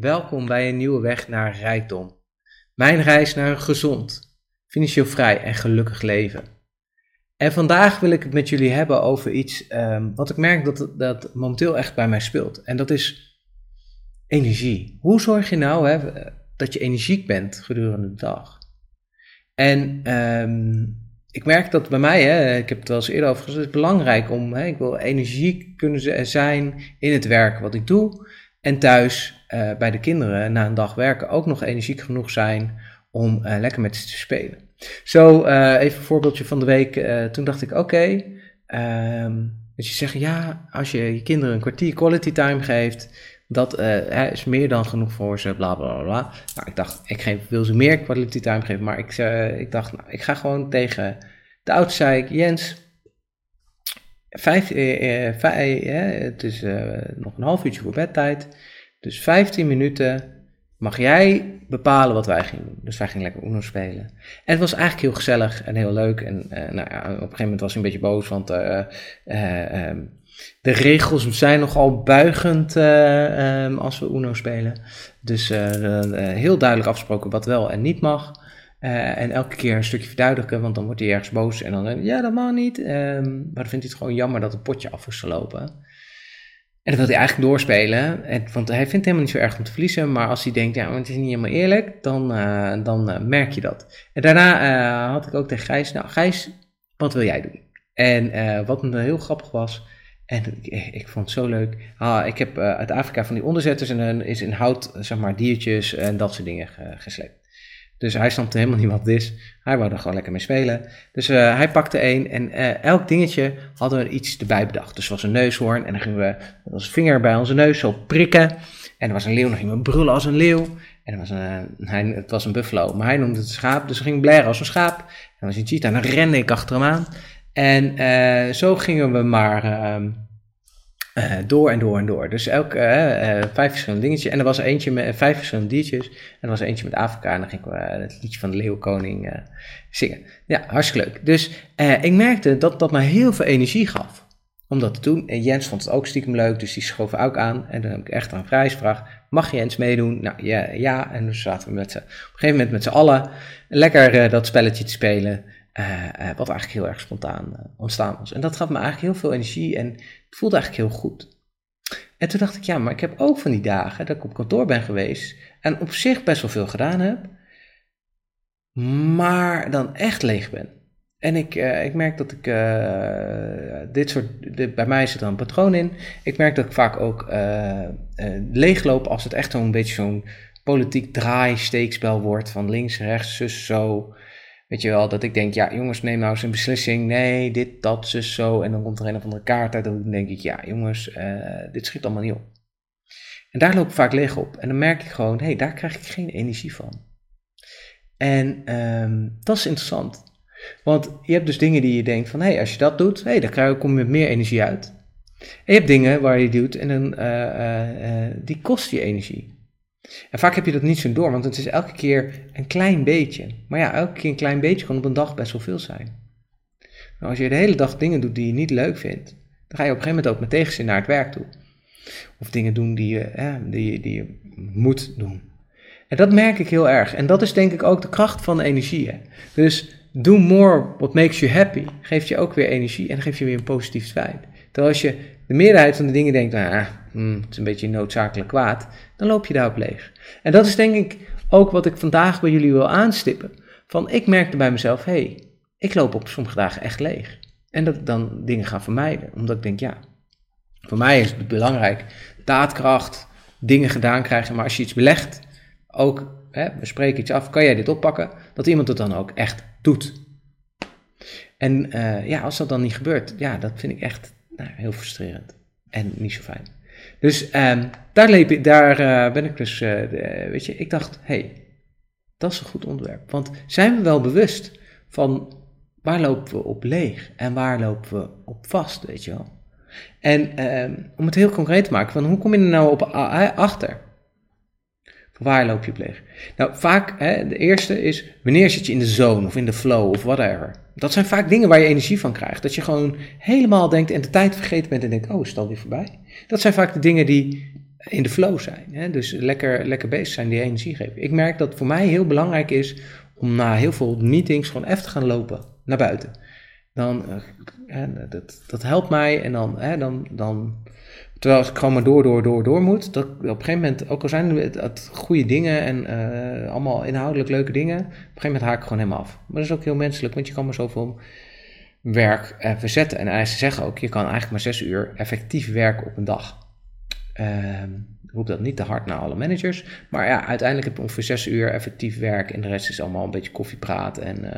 Welkom bij een nieuwe weg naar rijkdom. Mijn reis naar een gezond, financieel vrij en gelukkig leven. En vandaag wil ik het met jullie hebben over iets ehm, wat ik merk dat, dat momenteel echt bij mij speelt. En dat is energie. Hoe zorg je nou hè, dat je energiek bent gedurende de dag? En ehm, ik merk dat bij mij, hè, ik heb het wel eens eerder over gezegd, het is belangrijk om, hè, ik wil energiek kunnen zijn in het werk wat ik doe. En thuis uh, bij de kinderen na een dag werken ook nog energiek genoeg zijn om uh, lekker met ze te spelen. Zo, uh, even een voorbeeldje van de week. toen dacht ik, oké, okay, um, dat je zegt, ja, als je je kinderen een kwartier quality time geeft, dat is meer dan genoeg voor ze, bla bla bla. Nou, ik dacht, ik geef, wil ze meer quality time geven, maar ik, ik dacht, nou, ik ga gewoon tegen de oudste zei ik, Jens, vijf, eh, vijf, eh, het is nog een half uurtje voor bedtijd. Dus 15 minuten mag jij bepalen wat wij gingen doen. Dus wij gingen lekker Uno spelen. En het was eigenlijk heel gezellig en heel leuk. En uh, nou ja, op een gegeven moment was hij een beetje boos, want uh, uh, um, de regels zijn nogal buigend um, als we Uno spelen. Dus heel duidelijk afgesproken wat wel en niet mag. en elke keer een stukje verduidelijken, want dan wordt hij ergens boos en dan, ja, dat mag niet. Um, maar dan vindt hij het gewoon jammer dat het potje af is gelopen. En dan wil hij eigenlijk doorspelen. En, want hij vindt het helemaal niet zo erg om te verliezen. Maar als hij denkt, ja, het is niet helemaal eerlijk, dan, uh, dan uh, merk je dat. En daarna uh, had ik ook tegen Gijs, nou Gijs, wat wil jij doen? En wat me heel grappig was, en ik, ik vond het zo leuk. Ah, ik heb uit Afrika van die onderzetters en is in hout, zeg maar, diertjes en dat soort dingen gesleept. Dus hij snapte helemaal niet wat het is. Hij wou er gewoon lekker mee spelen. Dus uh, hij pakte één en uh, elk dingetje hadden we iets erbij bedacht. Dus er was een neushoorn en dan gingen we onze vinger bij onze neus zo prikken. En er was een leeuw, dan gingen we brullen als een leeuw. En er was een, hij, het was een buffalo, maar hij noemde het schaap. Dus we gingen blaren als een schaap. En dan was een cheetah en dan rende ik achter hem aan. En uh, zo gingen we maar ehm, uh, door en door en door. Dus elk uh, vijf verschillende dingetjes. En er was eentje met vijf verschillende diertjes. En er was eentje met Afrika. En dan ging ik het liedje van de Leeuwkoning zingen. Ja, hartstikke leuk. Dus ik merkte dat dat me heel veel energie gaf. Om dat te doen. En Jens vond het ook stiekem leuk. Dus die schoof ook aan. En dan heb ik echt aan Vrijs gevraagd. Mag Jens meedoen? Nou ja, ja. En dus zaten we met z'n, op een gegeven moment met z'n allen lekker dat spelletje te spelen. Wat eigenlijk heel erg spontaan ontstaan was. En dat gaf me eigenlijk heel veel energie en het voelde eigenlijk heel goed. En toen dacht ik, ja, maar ik heb ook van die dagen dat ik op kantoor ben geweest en op zich best wel veel gedaan heb, maar dan echt leeg ben. En ik, ik merk dat ik dit soort, bij mij zit er een patroon in. Ik merk dat ik vaak ook leegloop als het echt zo'n beetje zo'n politiek draai-steekspel wordt van links, rechts, zus, zo. Weet je wel, dat ik denk, ja jongens, neem nou eens een beslissing. Nee, dit, dat, zus, zo. En dan komt er een of andere kaart uit. Dan denk ik, ja jongens, uh, dit schiet allemaal niet op. En daar loop ik vaak leeg op. En dan merk ik gewoon, hé, hey, daar krijg ik geen energie van. En um, dat is interessant. Want je hebt dus dingen die je denkt van, hé, hey, als je dat doet, hey, dan kom je met meer energie uit. En je hebt dingen waar je doet en dan, uh, uh, die kost je energie. En vaak heb je dat niet zo door, want het is elke keer een klein beetje. Maar ja, elke keer een klein beetje kan op een dag best wel veel zijn. Als je de hele dag dingen doet die je niet leuk vindt, dan ga je op een gegeven moment ook met tegenzin naar het werk toe. Of dingen doen die je, hè, die, die je moet doen. En dat merk ik heel erg. En dat is denk ik ook de kracht van energie. Hè. Dus do more what makes you happy geeft je ook weer energie en geeft je weer een positief feit. Terwijl als je de meerderheid van de dingen denkt, nou, hmm, het is een beetje noodzakelijk kwaad, dan loop je daarop leeg. En dat is denk ik ook wat ik vandaag bij jullie wil aanstippen. Van ik merkte bij mezelf, hé, hey, ik loop op sommige dagen echt leeg. En dat ik dan dingen ga vermijden, omdat ik denk, ja, voor mij is het belangrijk, daadkracht, dingen gedaan krijgen, maar als je iets belegt, ook, hè, we spreken iets af, kan jij dit oppakken, dat iemand het dan ook echt doet. En uh, ja, als dat dan niet gebeurt, ja, dat vind ik echt nou, heel frustrerend en niet zo fijn. Dus um, daar, leep, daar uh, ben ik dus, uh, weet je, ik dacht, hey, dat is een goed onderwerp. Want zijn we wel bewust van waar lopen we op leeg en waar lopen we op vast, weet je wel? En um, om het heel concreet te maken, van hoe kom je er nou op achter? Waar loop je op leeg? Nou, vaak, hè, de eerste is, wanneer zit je in de zone of in de flow of whatever? Dat zijn vaak dingen waar je energie van krijgt. Dat je gewoon helemaal denkt en de tijd vergeten bent en denkt, oh, is het alweer voorbij? Dat zijn vaak de dingen die, in de flow zijn. Hè? Dus lekker, lekker bezig zijn, die energie geven. Ik merk dat voor mij heel belangrijk is om na heel veel meetings gewoon even te gaan lopen naar buiten. Dan, uh, dat, dat helpt mij en dan, dan, dan Terwijl ik gewoon maar door, door, door, door moet, dat op een gegeven moment, ook al zijn het, goede dingen en uh, allemaal inhoudelijk leuke dingen, op een gegeven moment haak ik gewoon helemaal af. Maar dat is ook heel menselijk, want je kan maar zoveel werk uh, verzetten. En ze zeggen ook, je kan eigenlijk maar zes uur effectief werken op een dag. Uh, ik roep dat niet te hard naar alle managers, maar ja, uiteindelijk heb je ongeveer zes uur effectief werk en de rest is allemaal een beetje koffiepraat en, uh,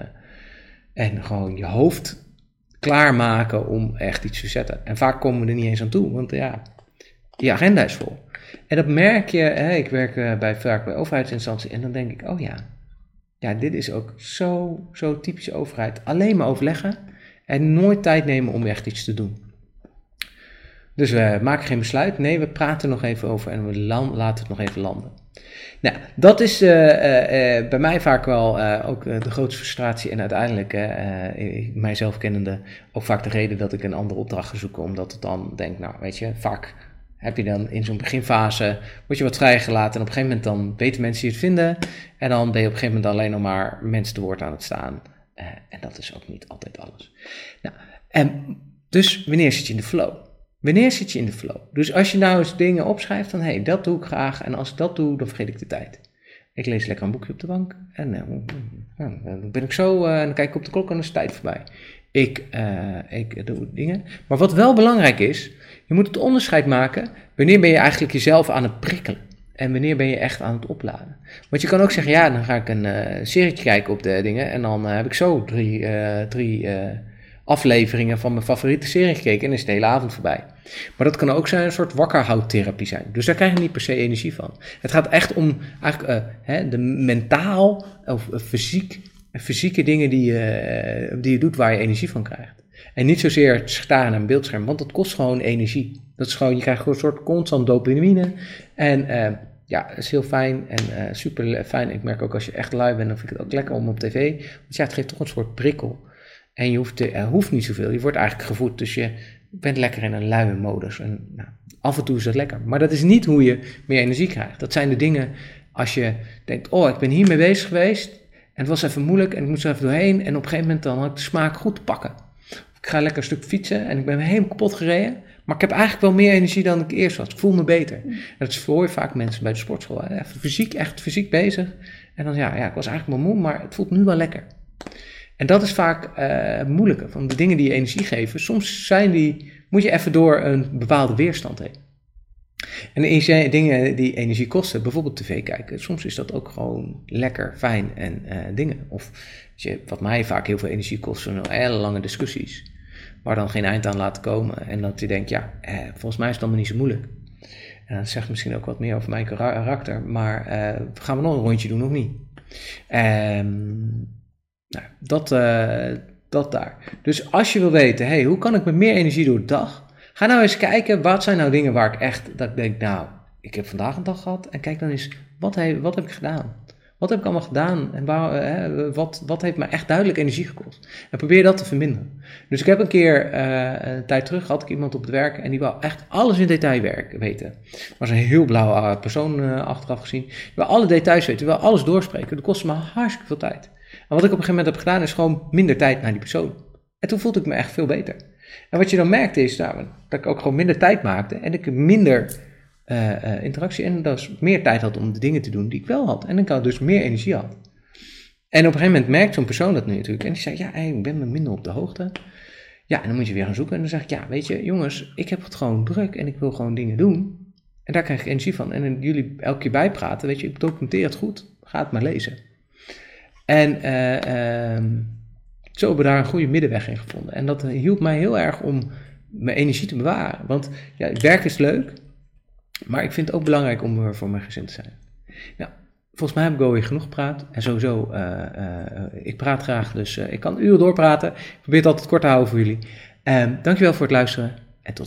en gewoon je hoofd klaarmaken om echt iets te zetten. En vaak komen we er niet eens aan toe, want ja, je agenda is vol. En dat merk je, hè, ik werk uh, bij, vaak bij overheidsinstanties en dan denk ik, oh ja, ja, dit is ook zo, zo typische overheid. Alleen maar overleggen en nooit tijd nemen om echt iets te doen. Dus we maken geen besluit. Nee, we praten nog even over en we laten het nog even landen. Nou, dat is uh, uh, bij mij vaak wel ook de grootste frustratie en uiteindelijk, mijzelf kennende, ook vaak de reden dat ik een andere opdracht ga zoeken. Omdat het dan denk, nou weet je, vaak heb je dan in zo'n beginfase, word je wat vrijgelaten en op een gegeven moment dan weten mensen je het vinden. En dan ben je op een gegeven moment alleen nog maar mensen te woord aan het staan. en dat is ook niet altijd alles. Nou, en dus wanneer zit je in de flow? Wanneer zit je in de flow? Dus als je nou eens dingen opschrijft van, hé, hey, dat doe ik graag en als ik dat doe, dan vergeet ik de tijd. Ik lees lekker een boekje op de bank en uh, dan ben ik zo, uh, dan kijk ik op de klok en dan is de tijd voorbij. Ik, uh, ik doe dingen. Maar wat wel belangrijk is, je moet het onderscheid maken, wanneer ben je eigenlijk jezelf aan het prikkelen? En wanneer ben je echt aan het opladen? Want je kan ook zeggen, ja, dan ga ik een serie kijken op de dingen en dan heb ik zo drie, drie afleveringen van mijn favoriete serie gekeken en is de hele avond voorbij. Maar dat kan ook zijn een soort wakkerhouttherapie zijn. Dus daar krijg je niet per se energie van. Het gaat echt om eigenlijk, uh, hè, de mentaal of uh, fysiek, fysieke dingen die je, uh, die je doet waar je energie van krijgt. En niet zozeer het staren aan een beeldscherm, want dat kost gewoon energie. Dat is gewoon, je krijgt gewoon een soort constant dopamine. En ja, dat is heel fijn en super fijn. Ik merk ook als je echt lui bent, dan vind ik het ook lekker om op tv. Want ja, het geeft toch een soort prikkel. En je hoeft, te, er hoeft niet zoveel. Je wordt eigenlijk gevoed. Dus je bent lekker in een luie modus. En nou, af en toe is dat lekker. Maar dat is niet hoe je meer energie krijgt. Dat zijn de dingen als je denkt: oh, ik ben hiermee bezig geweest. En het was even moeilijk en ik moest er even doorheen. En op een gegeven moment dan had ik de smaak goed te pakken. Ik ga lekker een stuk fietsen en ik ben helemaal kapot gereden. Maar ik heb eigenlijk wel meer energie dan ik eerst was. Ik voel me beter. En dat is voor je vaak mensen bij de sportschool. Even fysiek, echt fysiek bezig. En dan ja, ja, ik was eigenlijk wel moe, maar het voelt nu wel lekker. En dat is vaak uh, moeilijker. Van de dingen die je energie geven, soms zijn die, moet je even door een bepaalde weerstand heen. En de dingen die energie kosten, bijvoorbeeld tv kijken, soms is dat ook gewoon lekker, fijn en uh, dingen. Of je, wat mij vaak heel veel energie kost, zijn hele lange discussies, waar dan geen eind aan laten komen. En dat je denkt, ja, eh, volgens mij is het allemaal niet zo moeilijk. En dat zegt misschien ook wat meer over mijn karakter, maar uh, gaan we nog een rondje doen of niet? Um, nou, dat, uh, dat daar. Dus als je wil weten, hey, hoe kan ik met meer energie door de dag? Ga nou eens kijken, wat zijn nou dingen waar ik echt, dat ik denk, nou, ik heb vandaag een dag gehad. En kijk dan eens, wat wat heb ik gedaan? Wat heb ik allemaal gedaan en waar, uh, wat, wat heeft me echt duidelijk energie gekost? En probeer dat te verminderen. Dus ik heb een keer, uh, een tijd terug, had ik iemand op het werk en die wou echt alles in detail werken, weten. was een heel blauwe persoon achteraf gezien. Die wou alle details weten, die wou alles doorspreken. Dat kostte me hartstikke veel tijd. En wat ik op een gegeven moment heb gedaan, is gewoon minder tijd naar die persoon. En toen voelde ik me echt veel beter. En wat je dan merkte is nou, dat ik ook gewoon minder tijd maakte en ik minder uh, interactie en dus meer tijd had om de dingen te doen die ik wel had. En ik had dus meer energie had. En op een gegeven moment merkt zo'n persoon dat nu natuurlijk. En die zei, ja, ik ben me minder op de hoogte. Ja, en dan moet je weer gaan zoeken. En dan zeg ik, ja, weet je, jongens, ik heb het gewoon druk en ik wil gewoon dingen doen. En daar krijg ik energie van. En jullie elke keer bijpraten, weet je, ik documenteer het goed. Ga het maar lezen. En uh, zo hebben we daar een goede middenweg in gevonden. En dat hielp mij heel erg om mijn energie te bewaren. Want ja, werk is leuk, maar ik vind het ook belangrijk om er voor mijn gezin te zijn. Nou, volgens mij heb ik alweer genoeg gepraat. En sowieso, uh, uh, ik praat graag, dus ik kan uren doorpraten. Ik probeer het altijd kort te houden voor jullie. Uh, dankjewel voor het luisteren